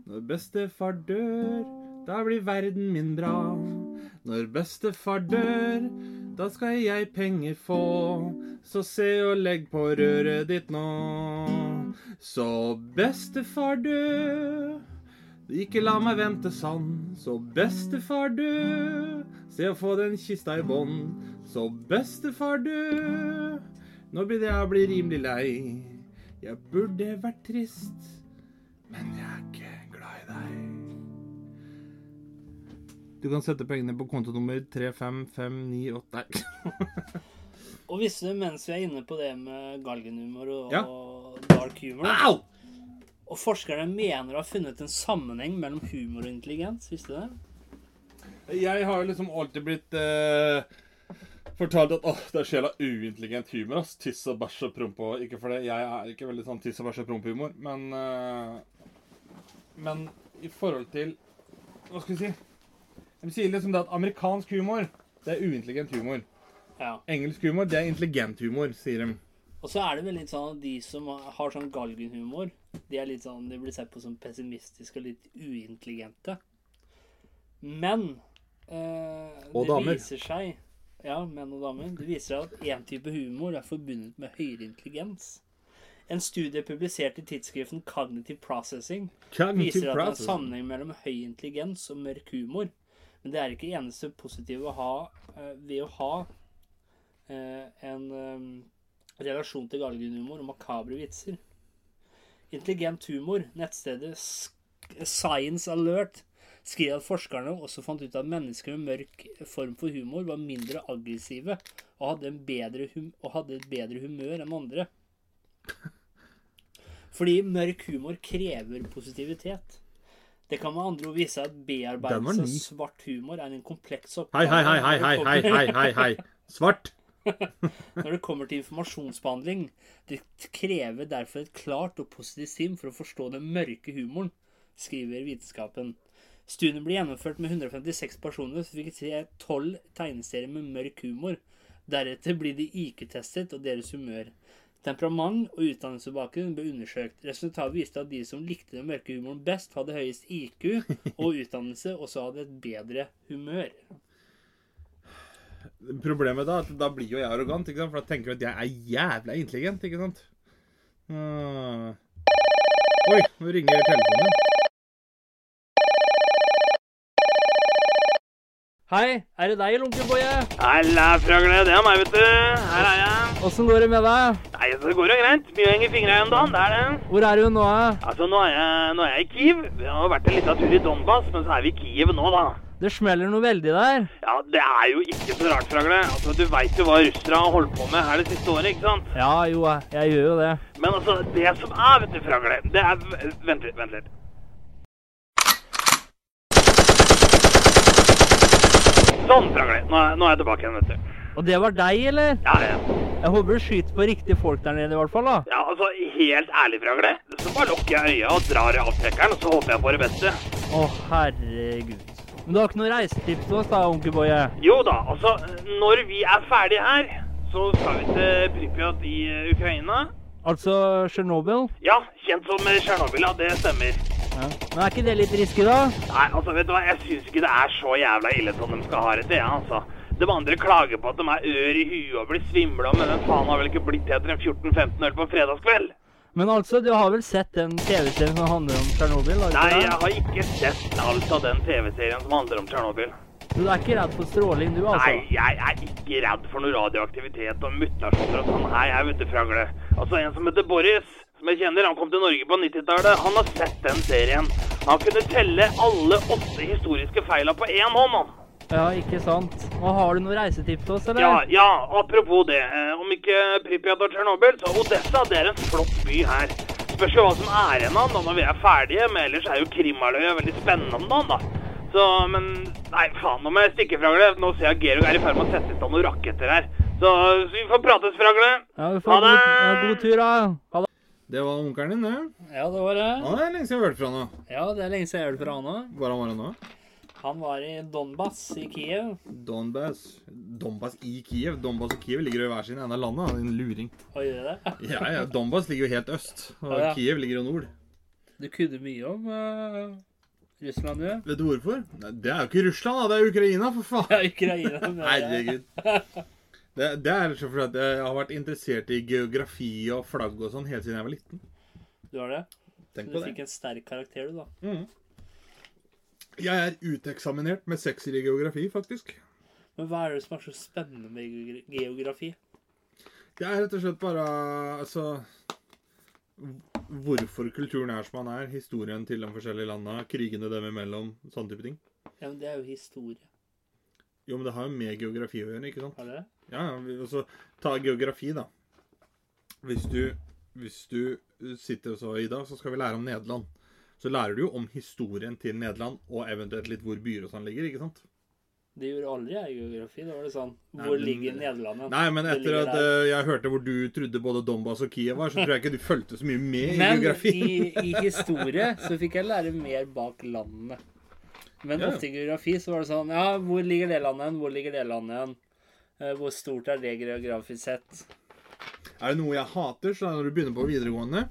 Når bestefar dør, da blir verden min bra. Når bestefar dør, da skal jeg penger få. Så se og legg på røret ditt nå. Så bestefar dø. Ikke la meg vente sånn, så bestefar du, Se å få den kista i bånn, så bestefar du, Nå begynner jeg å bli rimelig lei. Jeg burde vært trist, men jeg er ikke glad i deg. Du kan sette pengene på kontonummer 35598 Nei. Og hvis du, mens vi er inne på det med galgenhumor og, Ja. og dark humor Au! Og forskerne mener å ha funnet en sammenheng mellom humor og intelligens. Visste du det? Jeg har jo liksom alltid blitt eh, fortalt at åh, det er sjela uintelligent humor. ass. Tiss og bæsj og promp og Ikke for det, jeg er ikke veldig sånn tiss og bæsj og promp-humor, men eh, Men i forhold til Hva skal vi si? De sier liksom det at amerikansk humor, det er uintelligent humor. Ja. Engelsk humor, det er intelligent humor, sier de. Og så er det vel litt sånn at de som har sånn galgenhumor, de er litt sånn, de blir sett på som pessimistiske og litt uintelligente. Men eh, det damer. viser seg Ja, menn og damer. Det viser seg at én type humor er forbundet med høyere intelligens. En studie publisert i tidsskriften Cognitive Processing viser at det er en sammenheng mellom høy intelligens og mørk humor. Men det er ikke eneste positive å ha eh, ved å ha eh, en eh, relasjon til galgenhumor og makabre vitser. Intelligent humor, nettstedet Science Alert, skriver at forskerne også fant ut at mennesker med mørk form for humor var mindre aggressive og hadde, og hadde et bedre humør enn andre. Fordi mørk humor krever positivitet. Det kan med andre ord vise at bearbeidelse av svart humor er en kompleks oppgave. hei, hei, hei, hei, hei, hei, hei, hei. Svart. når det kommer til informasjonsbehandling. Det krever derfor et klart og positivt sinn for å forstå den mørke humoren, skriver vitenskapen. Studien ble gjennomført med 156 personer som fikk se 12 tegneserier med mørk humor. Deretter blir de IQ-testet og deres humør. Temperament og utdannelsesbakgrunn ble undersøkt. Resultatet viste at de som likte den mørke humoren best, hadde høyest IQ og utdannelse, og så hadde et bedre humør. Problemet da, at da blir jo jeg arrogant, ikke sant? for da tenker du at jeg er jævla intelligent, ikke sant? Uh... Oi, nå ringer telefonen. Hei, er det deg, Lunkeboje? Halla, fragle. Det er meg, vet du. Her er jeg. Åssen går det med deg? Nei, det går jo greit. Mye å henge fingra igjen, om dagen, det er det. Hvor er du nå? Altså, nå er, jeg, nå er jeg i Kiev. Vi har vært en liten tur i Donbas, men så er vi i Kiev nå, da. Det smeller noe veldig der. Ja, det er jo ikke så rart, fragle. Altså, du veit jo hva russere har holdt på med her det siste året, ikke sant? Ja, jo, jeg, gjør jo det. Men altså, det som er, vet du, fragle, det er Vent litt, vent litt. Sånn, fragle. Nå, nå er jeg tilbake igjen, vet du. Og det var deg, eller? Ja, ja. Jeg håper du skyter på riktige folk der nede, i hvert fall. da. Ja, altså, helt ærlig, fragle. Så bare lukker jeg øya og drar i avtrekkeren, og så håper jeg på det beste. Å, herregud. Men du har ikke noe reisetips til oss, da, onkelboje? Jo da, altså, når vi er ferdige her, så skal vi til Pripyat i Ukraina. Altså Tsjernobyl? Ja, kjent som Tsjernobyl, ja, det stemmer. Ja. Men er ikke det litt risky, da? Nei, altså, vet du hva, jeg syns ikke det er så jævla ille som de skal ha det til, ja, altså. De andre klager på at de er ør i huet og blir svimla, men den faen har vel ikke blitt etter en 14-15 øl på en fredagskveld? Men altså, du har vel sett den TV-serien som handler om Tsjernobyl? Nei, jeg har ikke sett alt av den TV-serien som handler om Tsjernobyl. Du er ikke redd for stråling, du, altså? Nei, jeg er ikke redd for noe radioaktivitet og mutasjoner og sånn Nei, jeg du, fragle. Altså, en som heter Boris, som jeg kjenner, han kom til Norge på 90-tallet, han har sett den serien. Han kunne telle alle åtte historiske feila på én hånd, han. Ja, ikke sant. Og har du noen reisetips til oss, eller? Ja, ja, apropos det. Eh, om ikke Pripyat og Tsjernobyl, så Odessa, det er en flott by her. Spørs jo hva som er igjen av den når vi er ferdige, men ellers er jo Krimhalvøya veldig spennende om dagen, da. Så, men Nei, faen, nå må jeg stikke, Fragle. Nå ser jeg Georg er i ferd med å sette i stand noen raketter her. Så, så vi får prates, Fragle. Ja, vi får Ha det! god, ja, god tur, da. Ha det. Det var onkelen din, det. Ja, det var det. Han er lenge siden jeg har hørt fra nå. Ja, det er lenge siden jeg har hørt fra han òg. Hvor han var han nå? Han var i Donbas i Kiev. Donbass. Donbass i Kiev. Donbass og Kiev ligger jo i hver sin ende av landet. En luring. Og gjør det? Ja, ja, Donbass ligger jo helt øst, og ja, ja. Kiev ligger jo nord. Du kunne mye om uh, Russland, du. Vet du hvorfor? Nei, det er jo ikke Russland, da. Det er Ukraina, for faen. Ja, Ukraina. Herregud. Det, det er så fordi at jeg har vært interessert i geografi og flagg og sånn helt siden jeg var liten. Du har det? Tenk så Du på fikk det. en sterk karakter, du, da. Mhm. Jeg er uteksaminert med sekser i geografi, faktisk. Men hva er det som er så spennende med geografi? Det er rett og slett bare altså Hvorfor kulturen er som den er, historien til de forskjellige landene, krigene dem imellom, sånne type ting. Ja, men det er jo historie. Jo, men det har jo med geografi å gjøre, ikke sant? Har det? Ja, ja, altså, ta geografi, da. Hvis du, hvis du sitter og så i dag, så skal vi lære om Nederland. Så lærer du jo om historien til Nederland, og eventuelt litt hvor byer og sånn ligger, ikke sant? Det gjorde aldri jeg i geografi. Da var det sånn Nei, Hvor men- ligger Nederland? Nei, men etter at der. eh, jeg hørte hvor du trodde både Donbas og Kiev var, så tror jeg ikke du fulgte så mye med i Men geografi. i, i historie så fikk jeg lære mer bak landene. Men Ja. ofte i geografi så var det sånn Ja, hvor ligger det landet hen? Hvor ligger det landet hen? Eh, Hvor stort er det geografisk sett? Er det noe jeg hater, så er det når du begynner på videregående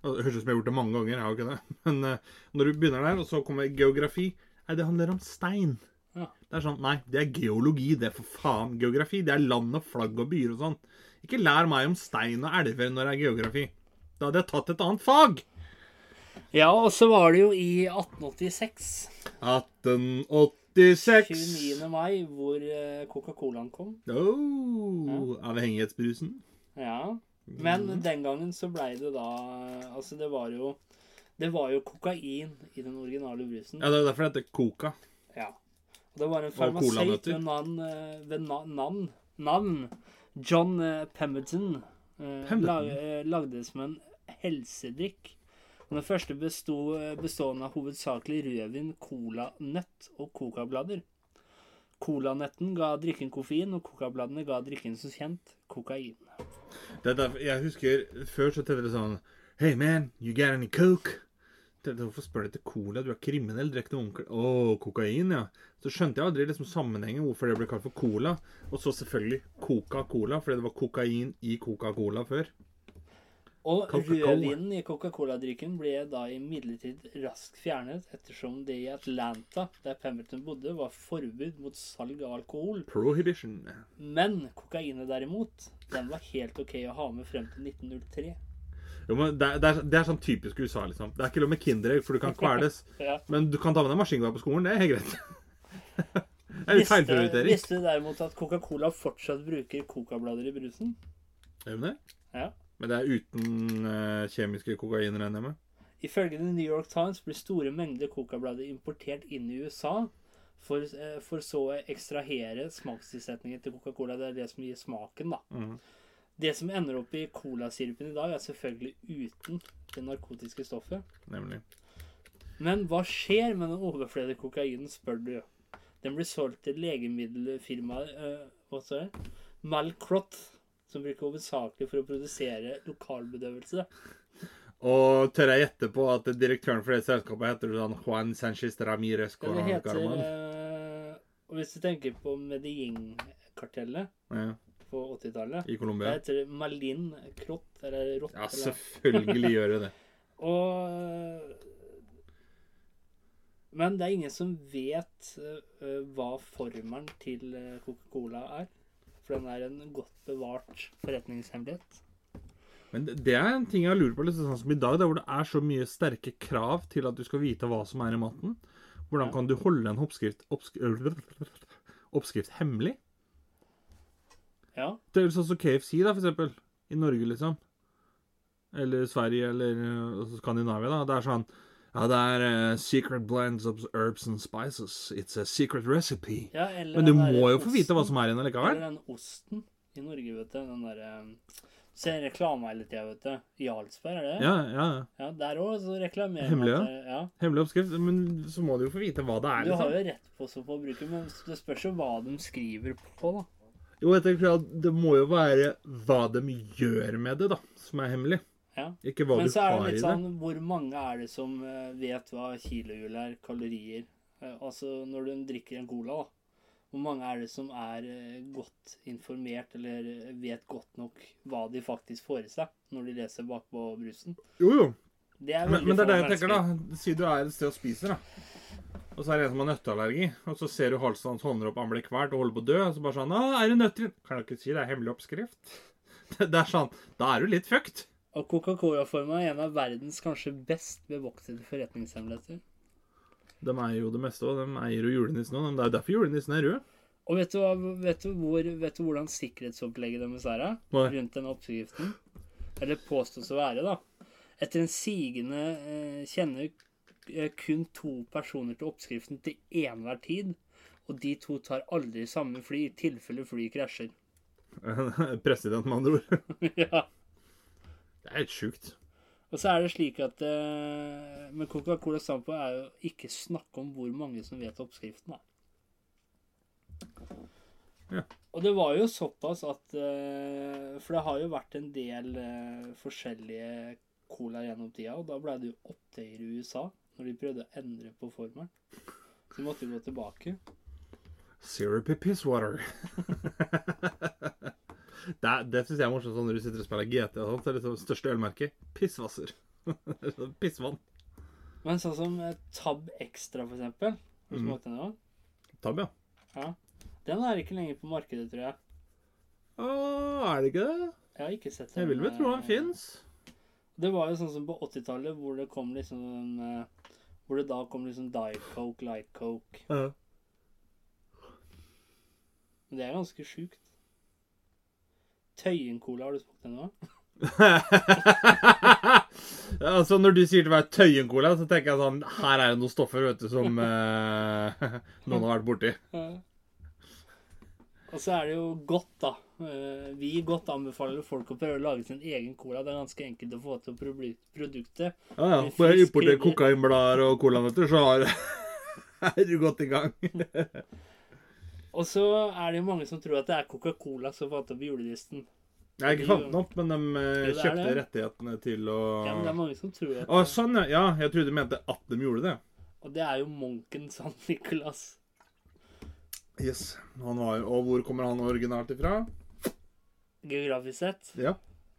Det høres ut som jeg har gjort det mange ganger, jeg har ikke det. Men eh, når du begynner der, og så kommer geografi Nei, det handler om stein. Ja. Det er sånn, Nei, det er geologi. Det er for faen geografi. Det er land og flagg og byer og sånn. Ikke lær meg om stein og elver når det er geografi. Da hadde jeg tatt et annet fag. Ja, og så var det jo i 1886, 1886. 29. mai, hvor eh, Coca-Colaen kom. Oh, Avhengighetsbrusen. Ja. Men mm. den gangen så blei det da Altså, det var jo Det var jo kokain i den originale brusen. Ja, Det er derfor det heter Coca. Ja. Og det var en farmasøyt ved navn, eh, ved navn, navn John eh, Pemberton, eh, Pemberton? lag, lagde det som en helsedrikk. Og Den første besto, eh, bestående av hovedsakelig rødvin, colanøtt og kokablader. Colanøtten ga drikken koffein, og kokabladene ga drikken som kjent kokain. Det er derfor, jeg husker Før så tenkte jeg sånn Hey man, you got any coke? Hvorfor spør du etter cola? Du er kriminell. Drikk noe onkel. Å, kokain, ja. Så skjønte jeg aldri liksom sammenhengen hvorfor det ble kalt for cola. Og så selvfølgelig Coca-Cola, fordi det var kokain i Coca-Cola før. Og rødvinen i Coca-Cola-drikken ble da imidlertid raskt fjernet, ettersom det i Atlanta, der Pemberton bodde, var forbud mot salg av alkohol. Prohibition. Men kokainet derimot, den var helt ok å ha med frem til 1903. Jo, men det, det, er, det er sånn typisk USA, liksom. Det er ikke lov med Kinderegg, for du kan kveles. Ja. Men du kan ta med deg maskingevær på skolen. Det er helt greit. Det er litt feilprioritering. visste du derimot at Coca-Cola fortsatt bruker cocablader i brusen? Er det det? Ja. Men det er uten eh, kjemiske kokain, regner jeg med? Ifølge The New York Times blir store mengder coca-blader importert inn i USA for, eh, for så å ekstrahere smakstilsetningen til Coca-Cola. Det er det som gir smaken, da. Mm. Det som ender opp i colasiripen i dag, er selvfølgelig uten det narkotiske stoffet. Nemlig. Men hva skjer med den overflødige kokainen, spør du? Den blir solgt til legemiddelfirmaet jeg? Malcrot, som bruker hovedsakelig for å produsere lokalbedøvelse. Og tør jeg gjette på at direktøren for det selskapet heter sånn Juan Sanchez Ramirez Ja, det Carman? eh, Og hvis du tenker på Medellin-kartellet Ja, på 80-tallet I Det heter Malin Krott, eller Rott. Ja, selvfølgelig gjør det det. Og Men det er ingen som vet eh, hva formelen til eh, Coca-Cola er. For den er en godt bevart forretningshemmelighet. Men det, det er en ting jeg lurer på, litt sånn som i dag, hvor det er så mye sterke krav til at du skal vite hva som er i maten. Hvordan kan du holde en oppskrift, oppskrift, oppskrift hemmelig? Ja. Det er sånn som KFC, da, for eksempel. I Norge, liksom. Eller Sverige, eller øh, Skandinavia, da. Det er sånn Ja, det er uh, secret blends of herbs and spices. It's a secret recipe. ja eller Men du må jo få vite hva som er i den Eller den osten i Norge, vet du. Den derre Ser reklame hele tida, vet du. Jarlsberg, er det? Ja, ja. ja. Der òg så reklamerer Hemmelig, ja. ja. Hemmelig oppskrift. Men så må du jo få vite hva det er. Du har liksom. jo rett på å bruke, men det spørs jo hva de skriver på, da. Jo, jeg tenker at det må jo være hva de gjør med det, da, som er hemmelig. Ja. Ikke hva Men du så er det litt sånn Hvor mange er det som eh, vet hva kilohjul er? Kalorier? Eh, Altså når du drikker en cola, da. Hvor mange er det som er eh, godt informert, eller vet godt nok hva de faktisk får i seg når de leser bakpå brusen? Jo, jo. Det Men, men det er det jeg tenker, da. Si du er et sted og spiser, da. Og så er det en som har nøtteallergi, og så ser du halsen hans hånder opp, han blir kvalt og holder på å dø, og så bare sånn 'Å, er det nøtter? Kan du ikke si det er hemmelig oppskrift? Det er sånn Da er du litt fucked. Og Coca-Cola-forma er en av verdens kanskje best bevoktede forretningshemmeligheter. De eier jo det meste, og de eier jo julenissen òg. Det er jo derfor julenissen er rød. Og vet du, hva, vet, du hvor, vet du hvordan sikkerhetsopplegget deres er rundt den oppskriften? Eller påstås å være, da. Etter en sigende eh, kjenner eh, kun to personer til oppskriften til enhver tid. Og de to tar aldri samme fly i tilfelle flyet krasjer. President, med andre ord. ja. Det er helt sjukt. Og så er det slik at uh, Men Coca-Cola Sampo er jo ikke snakke om hvor mange som vet oppskriften, da. Ja. Og det var jo såpass at uh, For det har jo vært en del uh, forskjellige cola gjennom tida, og da ble det jo opptøyer i USA når de prøvde å endre på formelen. Så de måtte gå tilbake. Syrupy pisswater. det det syns jeg er morsomt sånn når du sitter og spiller GT. og sånt, så er det liksom største ølmerket pissvasser. Sånn Pissvann. Men sånn som eh, Tab Extra, for eksempel. Har du Mm. smakt den òg? Tab, ja. Ja. Den er ikke lenger på markedet, tror jeg. Å, er det ikke det? Jeg har ikke sett den. Jeg vil vel tro den eh, fins. Det var jo sånn som på 80-tallet, hvor det kom liksom en, eh, Hvor det da kom liksom Diet Coke, Light Coke. Ja. Men det er ganske sjukt. Tøyen-cola, har du smakt den nå? altså Når du sier til meg Tøyen-cola, så tenker jeg sånn Her er det noen stoffer vet du, som eh, noen har vært borti. Og så er det jo godt, da. Eh, Vi Godt anbefaler folk å prøve å lage sin egen cola. Det er ganske enkelt å få til produ- produktet. Ja, ja. Bare krydder. kokainblader og colanetter, så har er du godt i gang. Og så er det jo mange som tror at det er Coca-Cola som fant opp julenissen. Jeg ikke fant den opp, men de eh, det kjøpte det. rettighetene til å Ja, men det er mange som tror at Å, sånn, ja. ja. Jeg trodde du mente at de gjorde det. Og det er jo Monken San Nicolas. Yes. Han var, og hvor kommer han originalt ifra? Geografisk sett. Ja,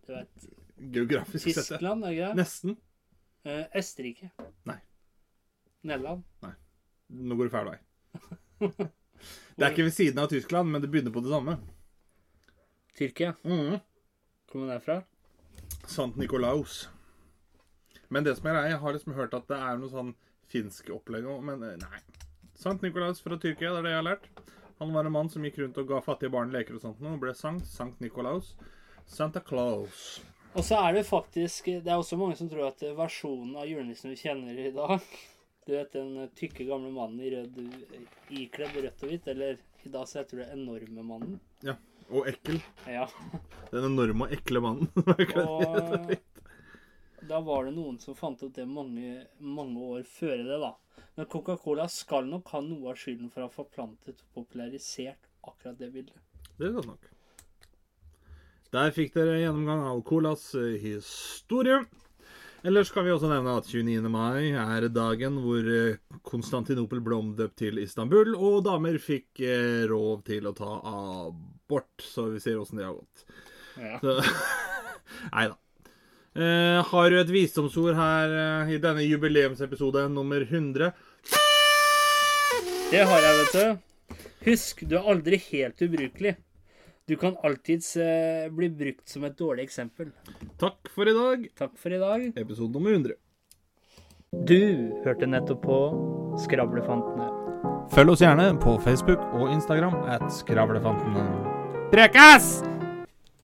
Du vet geografisk sett. Tyskland, er det? Nesten. Eh, Østerrike. Nei. Nederland. Nei. Nå går du feil vei. Det er ikke ved siden av Tyskland, men det begynner på det samme. Tyrkia. Mm. Kommer derfra? Sant Nikolaus. Men det som er greia, jeg har liksom hørt at det er noe sånn finsk opplegg òg, men eh, nei. Sant Nikolaus fra Tyrkia, det er det jeg har lært. Han var en mann som gikk rundt og ga fattige barn leker og sånt, og ble sankt Sankt Nikolaus. Santa Claus. Og så er det faktisk Det er også mange som tror at versjonen av julenissen vi kjenner i dag Du vet den tykke, gamle mannen i rød, ikledd rødt og hvitt, eller i dag så heter det enorme mannen. Ja. Og ekkel. Ja. Den enorme og ekle mannen. Og da var det noen som fant ut det mange, mange år før det, da. Men Coca-Cola skal nok ha noe av skylden for å ha forplantet og popularisert akkurat det bildet. Det er godt nok. Der fikk dere gjennomgang av Colas eh, historie. Ellers kan vi også nevne at 29. mai er dagen hvor eh, Konstantinopel ble omdøpt til Istanbul, og damer fikk råd til å ta abort. Så vi ser åssen det har gått. Ja. Nei da. Eh, har du et visdomsord her eh, i denne jubileumsepisode nummer 100? Det har jeg, vet du. Husk, du er aldri helt ubrukelig. Du kan alltids eh, bli brukt som et dårlig eksempel. Takk for i dag. Takk for i dag. Episode nummer 100. Du hørte nettopp på Skravlefantene. Følg oss gjerne på Facebook og Instagram at Skravlefantene. Prekas!